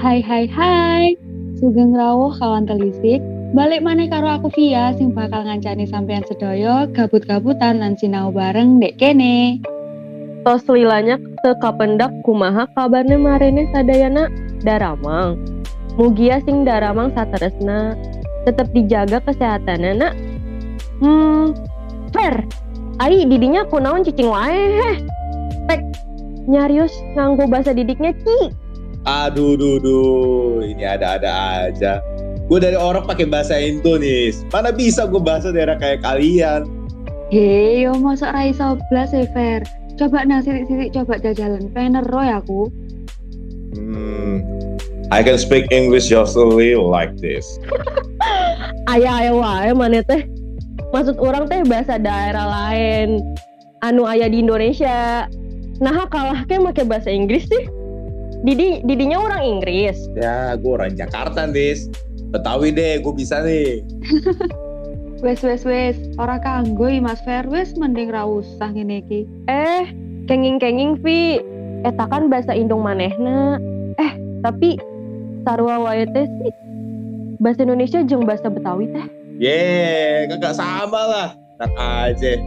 Hai hai hai, sugeng rawuh kawan telisik. Balik mana karo aku Via sing bakal ngancani sampean sedoyo gabut-gabutan lan sinau bareng dek kene. Tos lilanya sekapendak kumaha kabarnya marene sadayana daramang. Mugia sing daramang sateresna tetap dijaga kesehatan nak. Hmm, fair. Ai didinya kunaon cicing wae. Tek nyarius nganggo bahasa didiknya Ci. Aduh, duh, duh, ini ada-ada aja. Gue dari orang pakai bahasa Indonesia. Mana bisa gue bahasa daerah kayak kalian? Hei, yo masa rai soblas ya Fer. Coba nah sirik-sirik coba jajalan. Pengen roy aku. Hmm, I can speak English just a little like this. Ayah ayah wae mana teh. Maksud orang teh bahasa daerah lain. Anu ayah di Indonesia. Nah kalah ke make bahasa Inggris sih. Didi didinya orang Inggris. Ya, gue orang Jakarta, Dis. Betawi deh, gue bisa nih. Wes wes wes, ora kanggo Mas Fer, wes mending ra usah ngene iki. Eh, kenging-kenging Vi. Eta kan bahasa Indong manehna. Eh, tapi sarua wae teh sih bahasa Indonesia jeung bahasa Betawi teh. Yeay, kagak sama lah. Tak aja.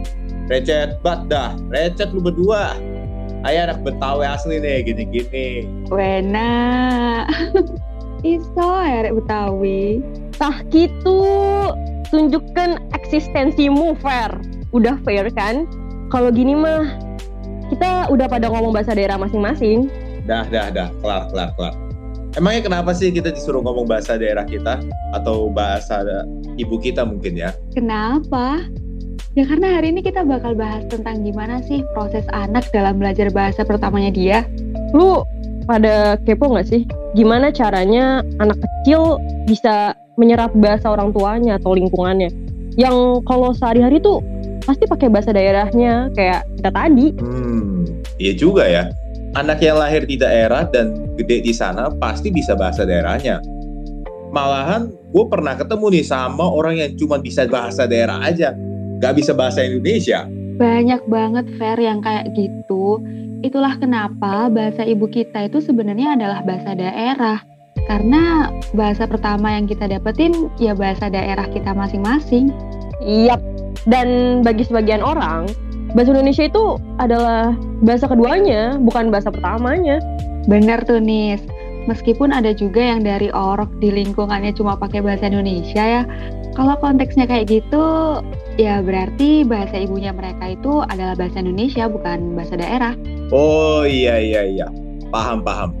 Recet bat dah. Recet lu berdua. Ayah anak Betawi asli nih, gini-gini. Wena. Iso ya rek Betawi. Tah gitu. Tunjukkan eksistensimu fair. Udah fair kan? Kalau gini mah kita udah pada ngomong bahasa daerah masing-masing. Dah, dah, dah. Kelar, kelar, kelar. Emangnya kenapa sih kita disuruh ngomong bahasa daerah kita? Atau bahasa ibu kita mungkin ya? Kenapa? Ya karena hari ini kita bakal bahas tentang gimana sih proses anak dalam belajar bahasa pertamanya dia. Lu pada kepo nggak sih? Gimana caranya anak kecil bisa menyerap bahasa orang tuanya atau lingkungannya? Yang kalau sehari-hari tuh pasti pakai bahasa daerahnya kayak kita tadi. Hmm, iya juga ya. Anak yang lahir di daerah dan gede di sana pasti bisa bahasa daerahnya. Malahan gue pernah ketemu nih sama orang yang cuma bisa bahasa daerah aja, gak bisa bahasa Indonesia. Banyak banget Fer yang kayak gitu. Itulah kenapa bahasa ibu kita itu sebenarnya adalah bahasa daerah. Karena bahasa pertama yang kita dapetin ya bahasa daerah kita masing-masing. Yap. Dan bagi sebagian orang, bahasa Indonesia itu adalah bahasa keduanya, bukan bahasa pertamanya. Bener tuh Nis. Meskipun ada juga yang dari orok di lingkungannya cuma pakai bahasa Indonesia ya. Kalau konteksnya kayak gitu, ya berarti bahasa ibunya mereka itu adalah bahasa Indonesia bukan bahasa daerah. Oh iya iya iya, paham paham.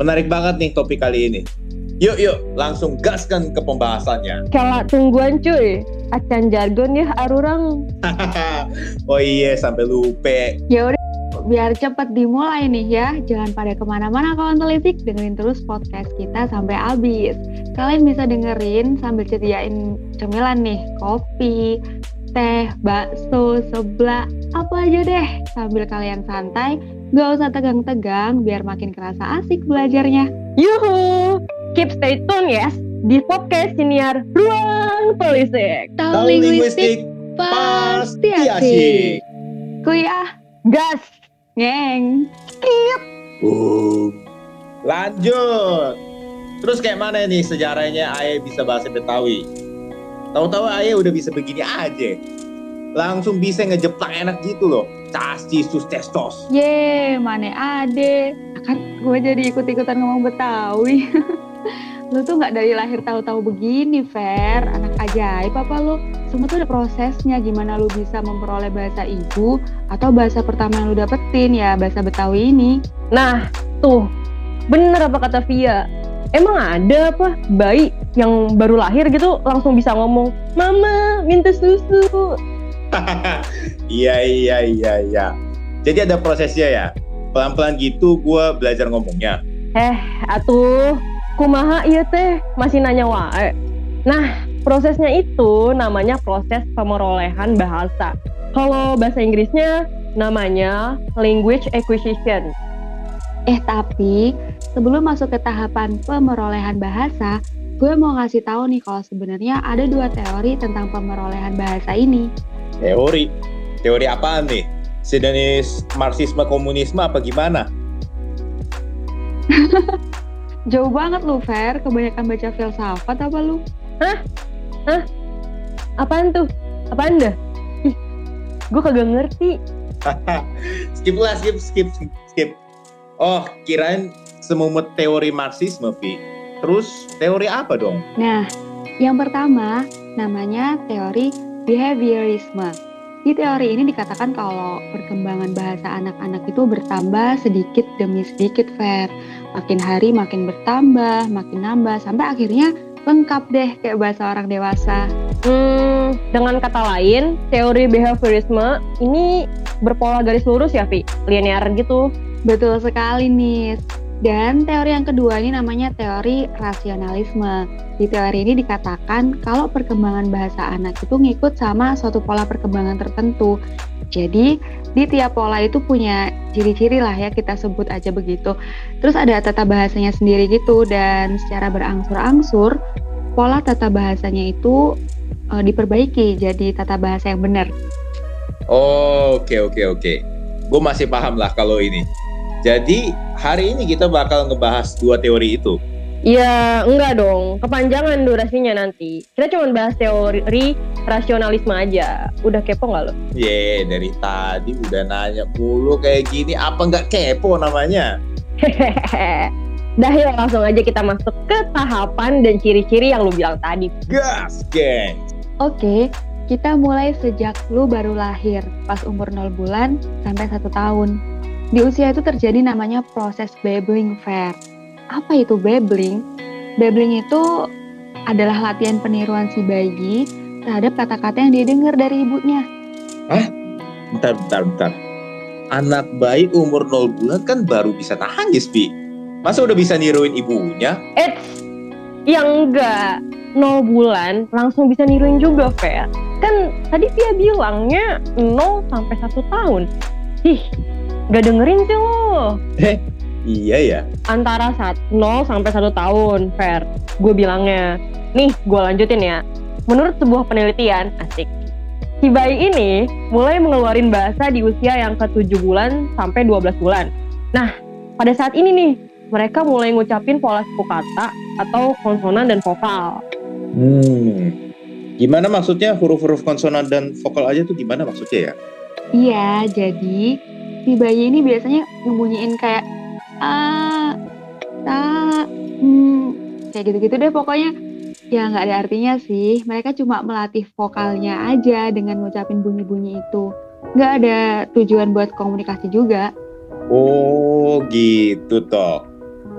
Menarik banget nih topik kali ini. Yuk yuk, langsung gaskan ke pembahasannya. Kalau tungguan cuy, acan jargon ya arurang. oh iya, sampai lupa. Ya udah, biar cepat dimulai nih ya. Jangan pada ke mana-mana kawan telisik, dengerin terus podcast kita sampai habis. Kalian bisa dengerin sambil sediain cemilan nih, kopi, teh, bakso, seblak, apa aja deh. Sambil kalian santai, gak usah tegang-tegang biar makin kerasa asik belajarnya. Yuhu, keep stay tune ya di podcast siniar Ruang Telisik. Tahu linguistik pasti asik. Kuliah Gas. Ngeng. Skip. Uh, lanjut. Terus kayak mana nih sejarahnya Ayah bisa bahasa Betawi? Tahu-tahu Ayah udah bisa begini aja. Langsung bisa ngejeplak enak gitu loh. Casti sus testos. Ye, mana ade. Kan gue jadi ikut-ikutan ngomong Betawi. lu tuh nggak dari lahir tahu-tahu begini, Fer. Anak ajaib apa lu? Semua tuh ada prosesnya gimana lu bisa memperoleh bahasa ibu atau bahasa pertama yang lu dapetin ya bahasa Betawi ini. Nah, tuh. Bener apa kata Via? Emang ada apa bayi yang baru lahir gitu langsung bisa ngomong, "Mama, minta susu." iya iya iya iya. Jadi ada prosesnya ya. Pelan-pelan gitu gue belajar ngomongnya. Eh, atuh, kumaha iya teh masih nanya wae. Nah, prosesnya itu namanya proses pemerolehan bahasa. Kalau bahasa Inggrisnya namanya language acquisition. Eh tapi sebelum masuk ke tahapan pemerolehan bahasa, gue mau ngasih tahu nih kalau sebenarnya ada dua teori tentang pemerolehan bahasa ini. Teori? Teori apaan nih? Sejenis marxisme komunisme apa gimana? Jauh banget lu, Fer. Kebanyakan baca filsafat apa lu? Apaan tuh? Apaan dah? Ih, gue kagak ngerti. skip lah, skip, skip, skip, skip. Oh, kirain semumut teori Marxisme, Vi. Terus teori apa dong? Nah, yang pertama namanya teori behaviorisme. Di teori ini dikatakan kalau perkembangan bahasa anak-anak itu bertambah sedikit demi sedikit, Fer. Makin hari makin bertambah, makin nambah, sampai akhirnya lengkap deh kayak bahasa orang dewasa. Hmm, dengan kata lain, teori behaviorisme ini berpola garis lurus ya, Vi? Linear gitu. Betul sekali nih. Dan teori yang kedua ini namanya teori rasionalisme. Di teori ini dikatakan kalau perkembangan bahasa anak itu ngikut sama suatu pola perkembangan tertentu. Jadi di tiap pola itu punya ciri-ciri lah ya kita sebut aja begitu. Terus ada tata bahasanya sendiri gitu dan secara berangsur-angsur pola tata bahasanya itu e, diperbaiki jadi tata bahasa yang benar. Oh, oke, oke, oke. Gue masih paham lah kalau ini. Jadi, hari ini kita bakal ngebahas dua teori itu. Ya, enggak dong. Kepanjangan durasinya nanti. Kita cuma bahas teori rasionalisme aja. Udah kepo nggak lo? Ye, dari tadi udah nanya mulu kayak gini, apa nggak kepo namanya? Hehehe. Dah yuk langsung aja kita masuk ke tahapan dan ciri-ciri yang lu bilang tadi. Gas, geng! Oke, kita mulai sejak lu baru lahir, pas umur 0 bulan sampai 1 tahun. Di usia itu terjadi namanya proses babbling fair. Apa itu babbling? Babbling itu adalah latihan peniruan si bayi terhadap kata-kata yang dia dengar dari ibunya. Bentar, bentar, bentar. Anak bayi umur 0 bulan kan baru bisa nangis, Bi. Masa udah bisa niruin ibunya? Eits, yang enggak. 0 bulan langsung bisa niruin juga, Fer. Kan tadi dia bilangnya 0 sampai 1 tahun. Ih, gak dengerin sih lo. Iya ya. Antara saat 0 sampai 1 tahun, Fer. Gue bilangnya. Nih, gue lanjutin ya. Menurut sebuah penelitian, asik. Si bayi ini mulai mengeluarin bahasa di usia yang ke-7 bulan sampai 12 bulan. Nah, pada saat ini nih, mereka mulai ngucapin pola suku kata atau konsonan dan vokal. Hmm. Gimana maksudnya huruf-huruf konsonan dan vokal aja tuh gimana maksudnya ya? Iya, jadi si bayi ini biasanya ngebunyiin kayak a, ta, hmm, kayak gitu-gitu deh pokoknya. Ya nggak ada artinya sih. Mereka cuma melatih vokalnya aja dengan ngucapin bunyi-bunyi itu. Nggak ada tujuan buat komunikasi juga. Oh gitu toh.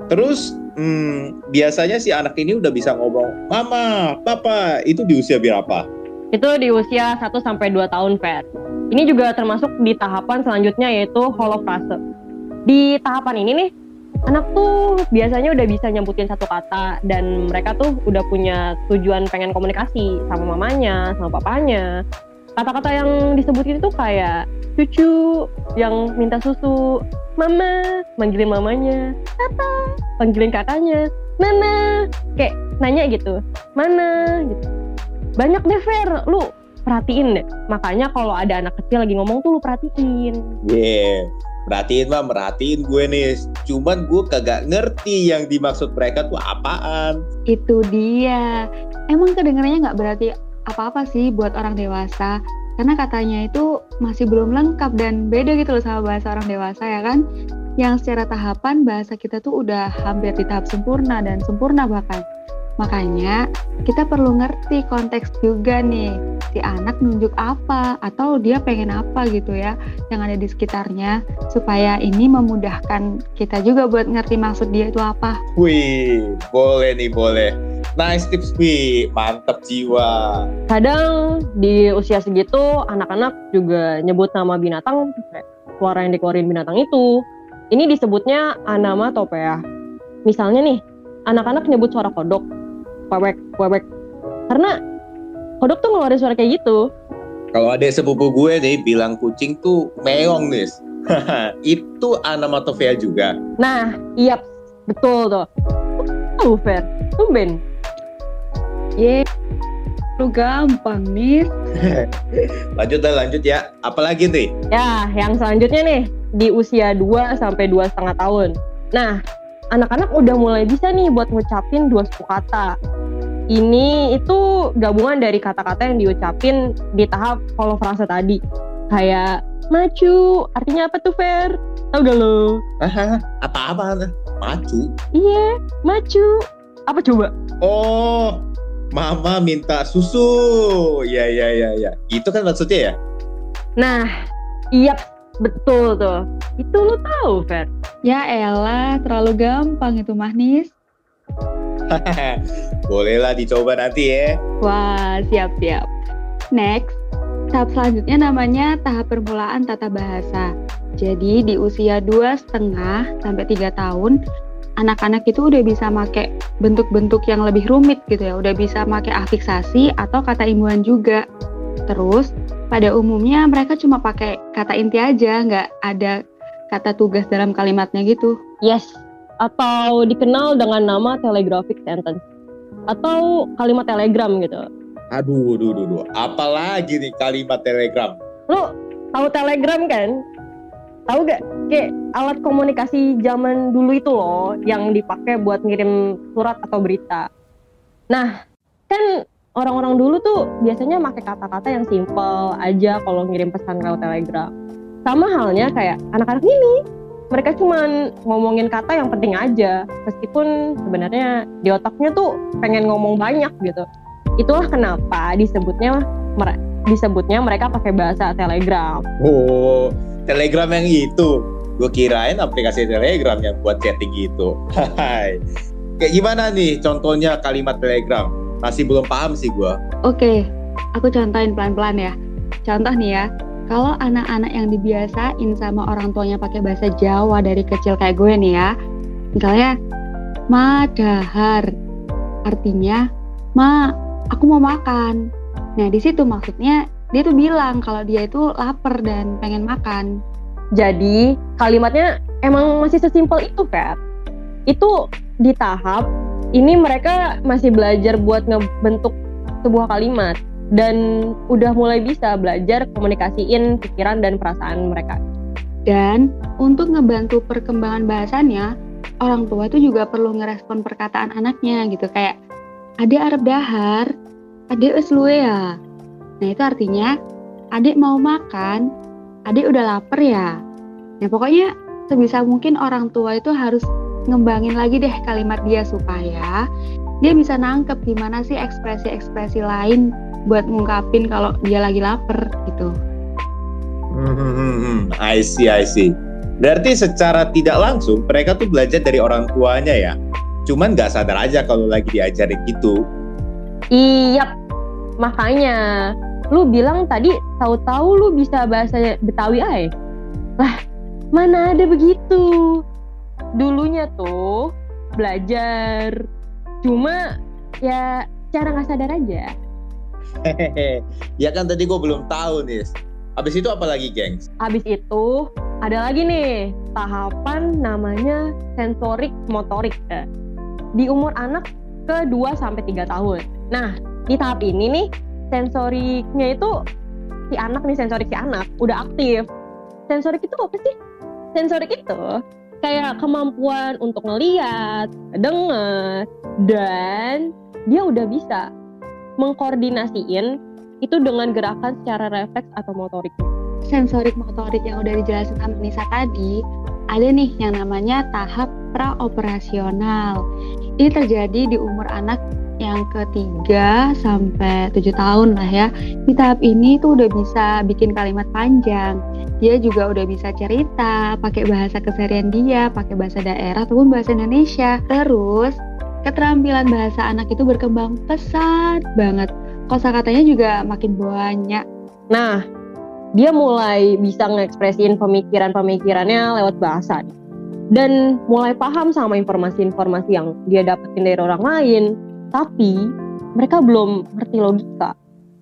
Terus hmm, biasanya si anak ini udah bisa ngomong Mama, Papa, itu di usia berapa? Itu di usia 1 sampai 2 tahun, Fer. Ini juga termasuk di tahapan selanjutnya yaitu holofrase. Di tahapan ini nih, anak tuh biasanya udah bisa nyebutin satu kata dan mereka tuh udah punya tujuan pengen komunikasi sama mamanya, sama papanya. Kata-kata yang disebutin itu kayak cucu yang minta susu, mama manggilin mamanya, papa panggilin kakaknya, nana kayak nanya gitu, mana gitu. Banyak deh Fer, lu perhatiin deh. Makanya kalau ada anak kecil lagi ngomong tuh lu perhatiin. Yeah. Perhatiin mah, merhatiin gue nih. Cuman gue kagak ngerti yang dimaksud mereka tuh apaan. Itu dia. Emang kedengarannya nggak berarti apa-apa sih buat orang dewasa. Karena katanya itu masih belum lengkap dan beda gitu loh sama bahasa orang dewasa ya kan. Yang secara tahapan bahasa kita tuh udah hampir di tahap sempurna dan sempurna bahkan. Makanya kita perlu ngerti konteks juga nih si anak nunjuk apa atau dia pengen apa gitu ya yang ada di sekitarnya supaya ini memudahkan kita juga buat ngerti maksud dia itu apa. Wih, boleh nih, boleh. Nice tips, Wi. Mantap jiwa. Kadang di usia segitu anak-anak juga nyebut nama binatang kayak suara yang dikeluarin binatang itu. Ini disebutnya anamatopeia. Misalnya nih, anak-anak nyebut suara kodok, wewek, wewek. Karena kodok tuh ngeluarin suara kayak gitu. Kalau ada sepupu gue nih bilang kucing tuh meong nih. itu anamatophea juga. Nah, iya betul tuh. Tuh, Fer. Tumben. Ye, lu gampang nih. lanjut lah, lanjut ya. Apalagi nih? Ya, yang selanjutnya nih di usia 2 sampai dua setengah tahun. Nah, anak-anak udah mulai bisa nih buat ngucapin dua suku kata. Ini itu gabungan dari kata-kata yang diucapin di tahap follow frase tadi. Kayak macu, artinya apa tuh Fer? Tahu gak lo? Apa-apa? Macu? Iya, macu. Apa coba? Oh, mama minta susu. Ya, ya, ya, ya. Itu kan maksudnya ya? Nah, iya betul tuh. Itu lo tahu, Fer? Ya elah, terlalu gampang itu Mahnis. Bolehlah dicoba nanti ya. Wah, siap-siap. Next, tahap selanjutnya namanya tahap permulaan tata bahasa. Jadi di usia dua setengah sampai tiga tahun, anak-anak itu udah bisa make bentuk-bentuk yang lebih rumit gitu ya, udah bisa make afiksasi atau kata imbuhan juga. Terus pada umumnya mereka cuma pakai kata inti aja, nggak ada kata tugas dalam kalimatnya gitu. Yes, atau dikenal dengan nama telegraphic sentence atau kalimat telegram gitu. Aduh, aduh, aduh, aduh. apalagi nih kalimat telegram? Lo tahu telegram kan? Tahu gak? Kayak alat komunikasi zaman dulu itu loh yang dipakai buat ngirim surat atau berita. Nah, kan orang-orang dulu tuh biasanya pakai kata-kata yang simple aja kalau ngirim pesan lewat telegram. Sama halnya kayak anak-anak ini. Mereka cuma ngomongin kata yang penting aja, meskipun sebenarnya di otaknya tuh pengen ngomong banyak gitu. Itulah kenapa disebutnya disebutnya mereka pakai bahasa Telegram. Oh, Telegram yang itu. Gue kirain aplikasi Telegram yang buat chatting gitu. Kayak gimana nih contohnya kalimat Telegram? Masih belum paham sih gue. Oke, aku contohin pelan-pelan ya. Contoh nih ya, kalau anak-anak yang dibiasain sama orang tuanya pakai bahasa Jawa dari kecil kayak gue nih ya, misalnya madahar, artinya ma, aku mau makan. Nah di situ maksudnya dia tuh bilang kalau dia itu lapar dan pengen makan. Jadi kalimatnya emang masih sesimpel itu, Fer. Itu di tahap ini mereka masih belajar buat ngebentuk sebuah kalimat dan udah mulai bisa belajar komunikasiin pikiran dan perasaan mereka. Dan untuk ngebantu perkembangan bahasanya, orang tua itu juga perlu ngerespon perkataan anaknya gitu kayak adik Arab dahar, adik eslue ya. Nah itu artinya adik mau makan, adik udah lapar ya. Nah pokoknya sebisa mungkin orang tua itu harus ngembangin lagi deh kalimat dia supaya dia bisa nangkep gimana sih ekspresi-ekspresi lain buat ngungkapin kalau dia lagi lapar gitu. Hmm, I see, I see. Berarti secara tidak langsung mereka tuh belajar dari orang tuanya ya. Cuman nggak sadar aja kalau lagi diajarin gitu. Iya, makanya lu bilang tadi tahu-tahu lu bisa bahasa Betawi ay. Lah, mana ada begitu? Dulunya tuh belajar, cuma ya cara nggak sadar aja. Hehehe, ya kan tadi gue belum tahu nih. Abis itu apa lagi, gengs? Habis itu ada lagi nih tahapan namanya sensorik motorik eh, di umur anak ke 2 sampai 3 tahun. Nah, di tahap ini nih sensoriknya itu si anak nih sensorik si anak udah aktif. Sensorik itu apa sih? Sensorik itu kayak kemampuan untuk ngeliat, denger, dan dia udah bisa mengkoordinasiin itu dengan gerakan secara refleks atau motorik. Sensorik motorik yang udah dijelasin sama Nisa tadi, ada nih yang namanya tahap praoperasional. Ini terjadi di umur anak yang ketiga sampai tujuh tahun lah ya. Di tahap ini tuh udah bisa bikin kalimat panjang. Dia juga udah bisa cerita, pakai bahasa keseharian dia, pakai bahasa daerah ataupun bahasa Indonesia. Terus keterampilan bahasa anak itu berkembang pesat banget. Kosa katanya juga makin banyak. Nah, dia mulai bisa ngekspresiin pemikiran-pemikirannya lewat bahasa. Dan mulai paham sama informasi-informasi yang dia dapetin dari orang lain. Tapi mereka belum ngerti logika.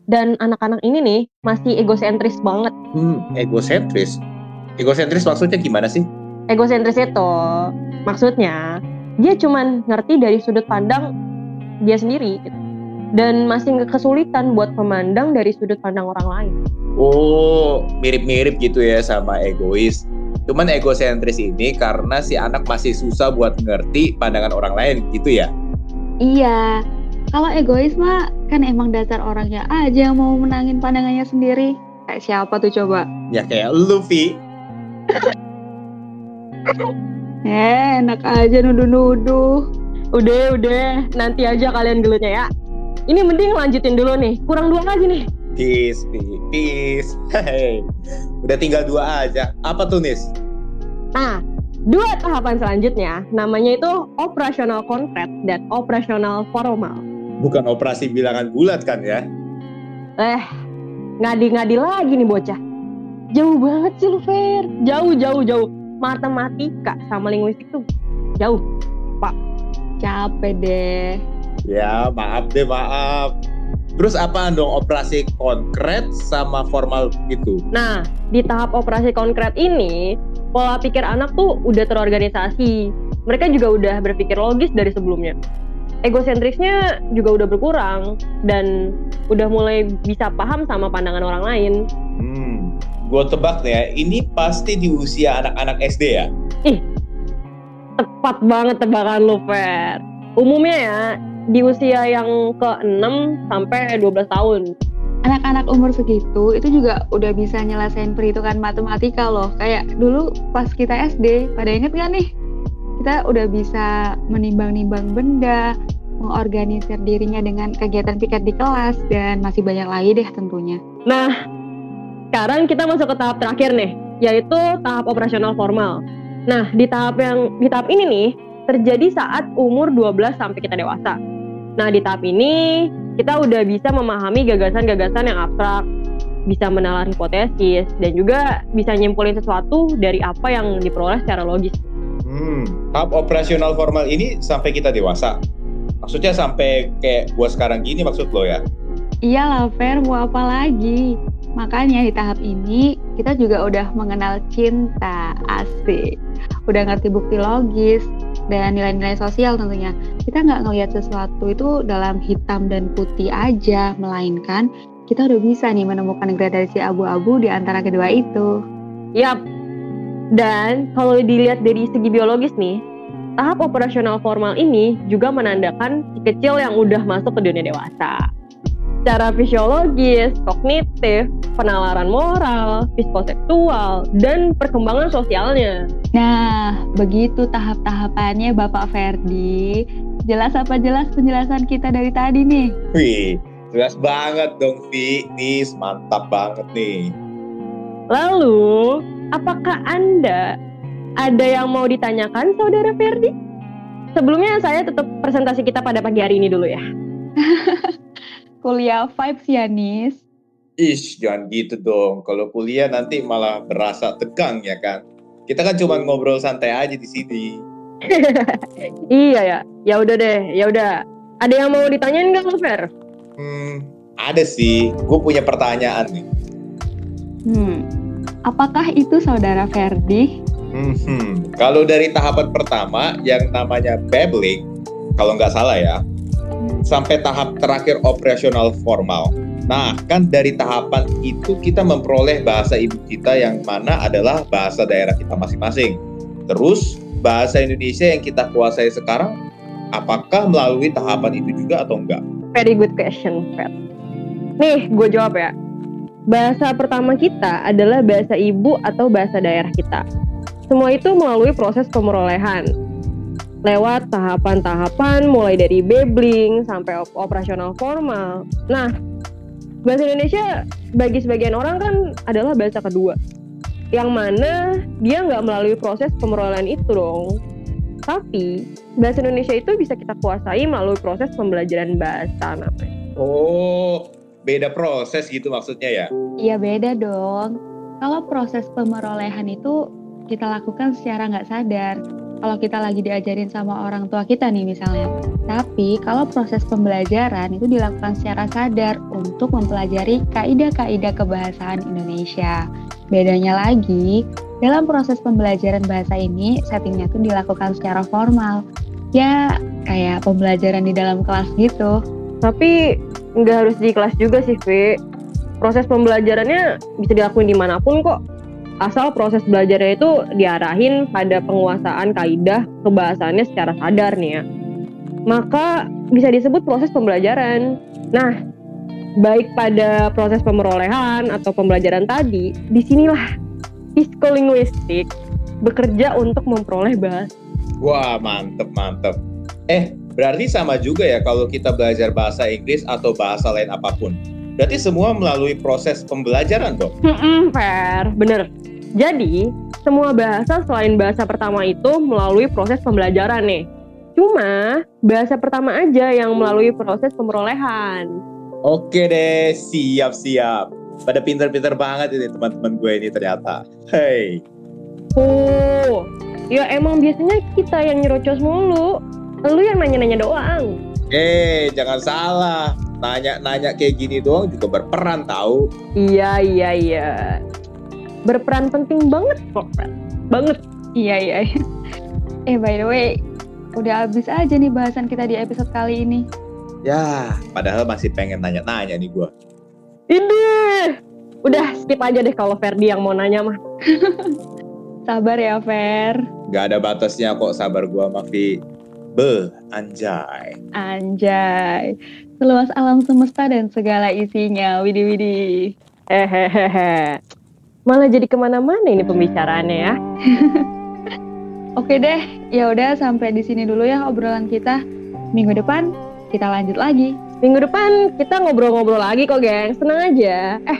Dan anak-anak ini nih masih egosentris banget. Hmm, egosentris. Egosentris maksudnya gimana sih? Egosentris itu maksudnya dia cuman ngerti dari sudut pandang dia sendiri gitu. dan masih kesulitan buat memandang dari sudut pandang orang lain. Oh, mirip-mirip gitu ya sama egois. Cuman egosentris ini karena si anak masih susah buat ngerti pandangan orang lain gitu ya. Iya, kalau egois mah kan emang dasar orangnya aja yang mau menangin pandangannya sendiri. Kayak siapa tuh coba? Ya kayak lu, Vi. Eh, enak aja nuduh-nuduh. Udah, udah. Nanti aja kalian gelutnya ya. Ini mending lanjutin dulu nih. Kurang dua lagi nih. Peace, Vi. Peace. Hey. Udah tinggal dua aja. Apa tuh, Nis? Nah, dua tahapan selanjutnya namanya itu operasional konkret dan operasional formal. Bukan operasi bilangan bulat kan ya? Eh, ngadi-ngadi lagi nih bocah. Jauh banget sih lu, Fer. Jauh, jauh, jauh. Matematika sama linguistik tuh jauh. Capek deh. Ya, maaf deh, maaf. Terus apa dong operasi konkret sama formal gitu? Nah, di tahap operasi konkret ini, pola pikir anak tuh udah terorganisasi. Mereka juga udah berpikir logis dari sebelumnya. Egosentrisnya juga udah berkurang dan udah mulai bisa paham sama pandangan orang lain. Hmm, gue tebak nih ya, ini pasti di usia anak-anak SD ya? Tepat banget tebakan lu, Fer. Umumnya ya, di usia yang ke-6 sampai 12 tahun. Anak-anak umur segitu itu juga udah bisa nyelesain perhitungan matematika loh. Kayak dulu pas kita SD, pada inget gak nih? Kita udah bisa menimbang-nimbang benda, mengorganisir dirinya dengan kegiatan piket di kelas, dan masih banyak lagi deh tentunya. Nah, sekarang kita masuk ke tahap terakhir nih, yaitu tahap operasional formal. Nah, di tahap yang di tahap ini nih terjadi saat umur 12 sampai kita dewasa. Nah, di tahap ini kita udah bisa memahami gagasan-gagasan yang abstrak, bisa menalar hipotesis dan juga bisa nyimpulin sesuatu dari apa yang diperoleh secara logis. Hmm, tahap operasional formal ini sampai kita dewasa. Maksudnya sampai kayak gua sekarang gini maksud lo ya? Iya lah, Fer, mau apa lagi? Makanya di tahap ini kita juga udah mengenal cinta, asik. Udah ngerti bukti logis dan nilai-nilai sosial tentunya. Kita nggak ngelihat sesuatu itu dalam hitam dan putih aja, melainkan kita udah bisa nih menemukan gradasi abu-abu di antara kedua itu. Yap. Dan kalau dilihat dari segi biologis nih, tahap operasional formal ini juga menandakan si kecil yang udah masuk ke dunia dewasa. Secara fisiologis, kognitif, penalaran moral, psikoseksual, dan perkembangan sosialnya. Nah, begitu tahap-tahapannya Bapak Ferdi. Jelas apa jelas penjelasan kita dari tadi nih? Wih, jelas banget dong Vi. Nih, mantap banget nih. Lalu, apakah Anda ada yang mau ditanyakan saudara Ferdi? Sebelumnya saya tetap presentasi kita pada pagi hari ini dulu ya. Kuliah vibes ya, Nis. Ish, jangan gitu dong. Kalau kuliah nanti malah berasa tegang ya kan. Kita kan cuma ngobrol santai aja di sini. iya ya. Ya udah deh, ya udah. Ada yang mau ditanyain nggak Fer? Hmm, ada sih. Gue punya pertanyaan nih. Hmm, apakah itu saudara Ferdi? Hmm, hmm. kalau dari tahapan pertama yang namanya babbling, kalau nggak salah ya, sampai tahap terakhir operasional formal. Nah, kan dari tahapan itu kita memperoleh bahasa ibu kita yang mana adalah bahasa daerah kita masing-masing. Terus, bahasa Indonesia yang kita kuasai sekarang, apakah melalui tahapan itu juga atau enggak? Very good question, Fred. Nih, gue jawab ya. Bahasa pertama kita adalah bahasa ibu atau bahasa daerah kita. Semua itu melalui proses pemerolehan. Lewat tahapan-tahapan mulai dari babbling sampai op operasional formal. Nah, bahasa Indonesia bagi sebagian orang kan adalah bahasa kedua. Yang mana dia nggak melalui proses pemerolehan itu dong. Tapi bahasa Indonesia itu bisa kita kuasai melalui proses pembelajaran bahasa namanya. Oh, beda proses gitu maksudnya ya? Iya beda dong. Kalau proses pemerolehan itu kita lakukan secara nggak sadar. Kalau kita lagi diajarin sama orang tua kita nih misalnya. Tapi kalau proses pembelajaran itu dilakukan secara sadar untuk mempelajari kaidah-kaidah kebahasaan Indonesia. Bedanya lagi, dalam proses pembelajaran bahasa ini settingnya tuh dilakukan secara formal. Ya kayak pembelajaran di dalam kelas gitu. Tapi nggak harus di kelas juga sih, V. Proses pembelajarannya bisa dilakuin di mana pun kok. Asal proses belajarnya itu diarahin pada penguasaan kaidah kebahasaannya secara sadar nih ya. Maka bisa disebut proses pembelajaran. Nah, baik pada proses pemerolehan atau pembelajaran tadi, di sinilah psikolinguistik bekerja untuk memperoleh bahasa. Wah, mantep, mantep. Eh, berarti sama juga ya kalau kita belajar bahasa Inggris atau bahasa lain apa pun. Berarti semua melalui proses pembelajaran dong? Hmm, fair, bener. Jadi, semua bahasa selain bahasa pertama itu melalui proses pembelajaran nih. Cuma, bahasa pertama aja yang melalui proses pemerolehan. Oke deh, siap-siap. Pada pinter-pinter banget ini teman-teman gue ini ternyata. Hey. Oh, ya emang biasanya kita yang nyerocos mulu. Lu yang nanya-nanya doang. Eh, jangan salah. Nanya-nanya kayak gini doang juga berperan tahu. Iya, iya, iya. Berperan penting banget kok, Fred. Banget. Iya, iya. iya. Eh, by the way, udah habis aja nih bahasan kita di episode kali ini. Ya, padahal masih pengen nanya-nanya nih gue. Ini. Udah skip aja deh kalau Ferdi yang mau nanya mah. Sabar ya, Fer. Gak ada batasnya kok sabar gue sama Vi. Be, anjay. Anjay. Seluas alam semesta dan segala isinya. Widih, widih. Hehehe. Malah jadi ke mana-mana ini pembicaraannya ya. Oke deh, ya udah sampai di sini dulu ya obrolan kita. Minggu depan kita lanjut lagi. Minggu depan kita ngobrol-ngobrol lagi kok, geng. Senang aja. Eh,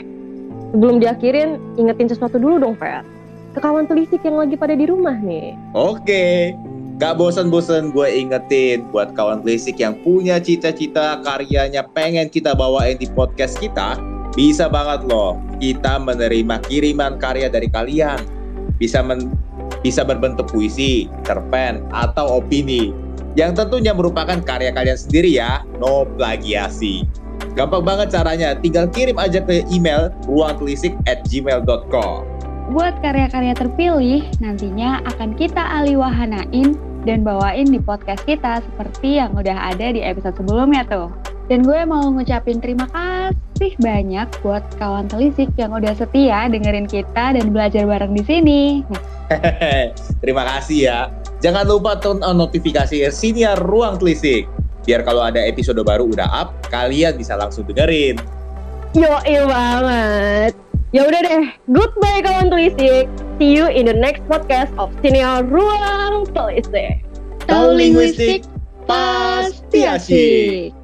sebelum diakhirin, ingetin sesuatu dulu dong, Fer. Ke kawan telisik yang lagi pada di rumah nih. Oke. Gak bosan-bosan gue ingetin buat kawan telisik yang punya cita-cita karyanya pengen kita bawain di podcast kita. Bisa banget loh kita menerima kiriman karya dari kalian. Bisa men bisa berbentuk puisi, cerpen, atau opini. Yang tentunya merupakan karya kalian sendiri ya, no plagiasi. Gampang banget caranya, tinggal kirim aja ke email ruangtelisik at gmail.com. Buat karya-karya terpilih, nantinya akan kita aliwahanain dan bawain di podcast kita seperti yang udah ada di episode sebelumnya tuh. Dan gue mau ngucapin terima kasih banyak buat kawan telisik yang udah setia dengerin kita dan belajar bareng di sini. Terima kasih ya. Jangan lupa turn on notifikasi siniar Ruang Telisik. Biar kalau ada episode baru udah up, kalian bisa langsung dengerin. Yo, banget. Ya udah deh, goodbye kawan telisik. See you in the next podcast of Senior Ruang Telisik. Tahu linguistik pasti asik.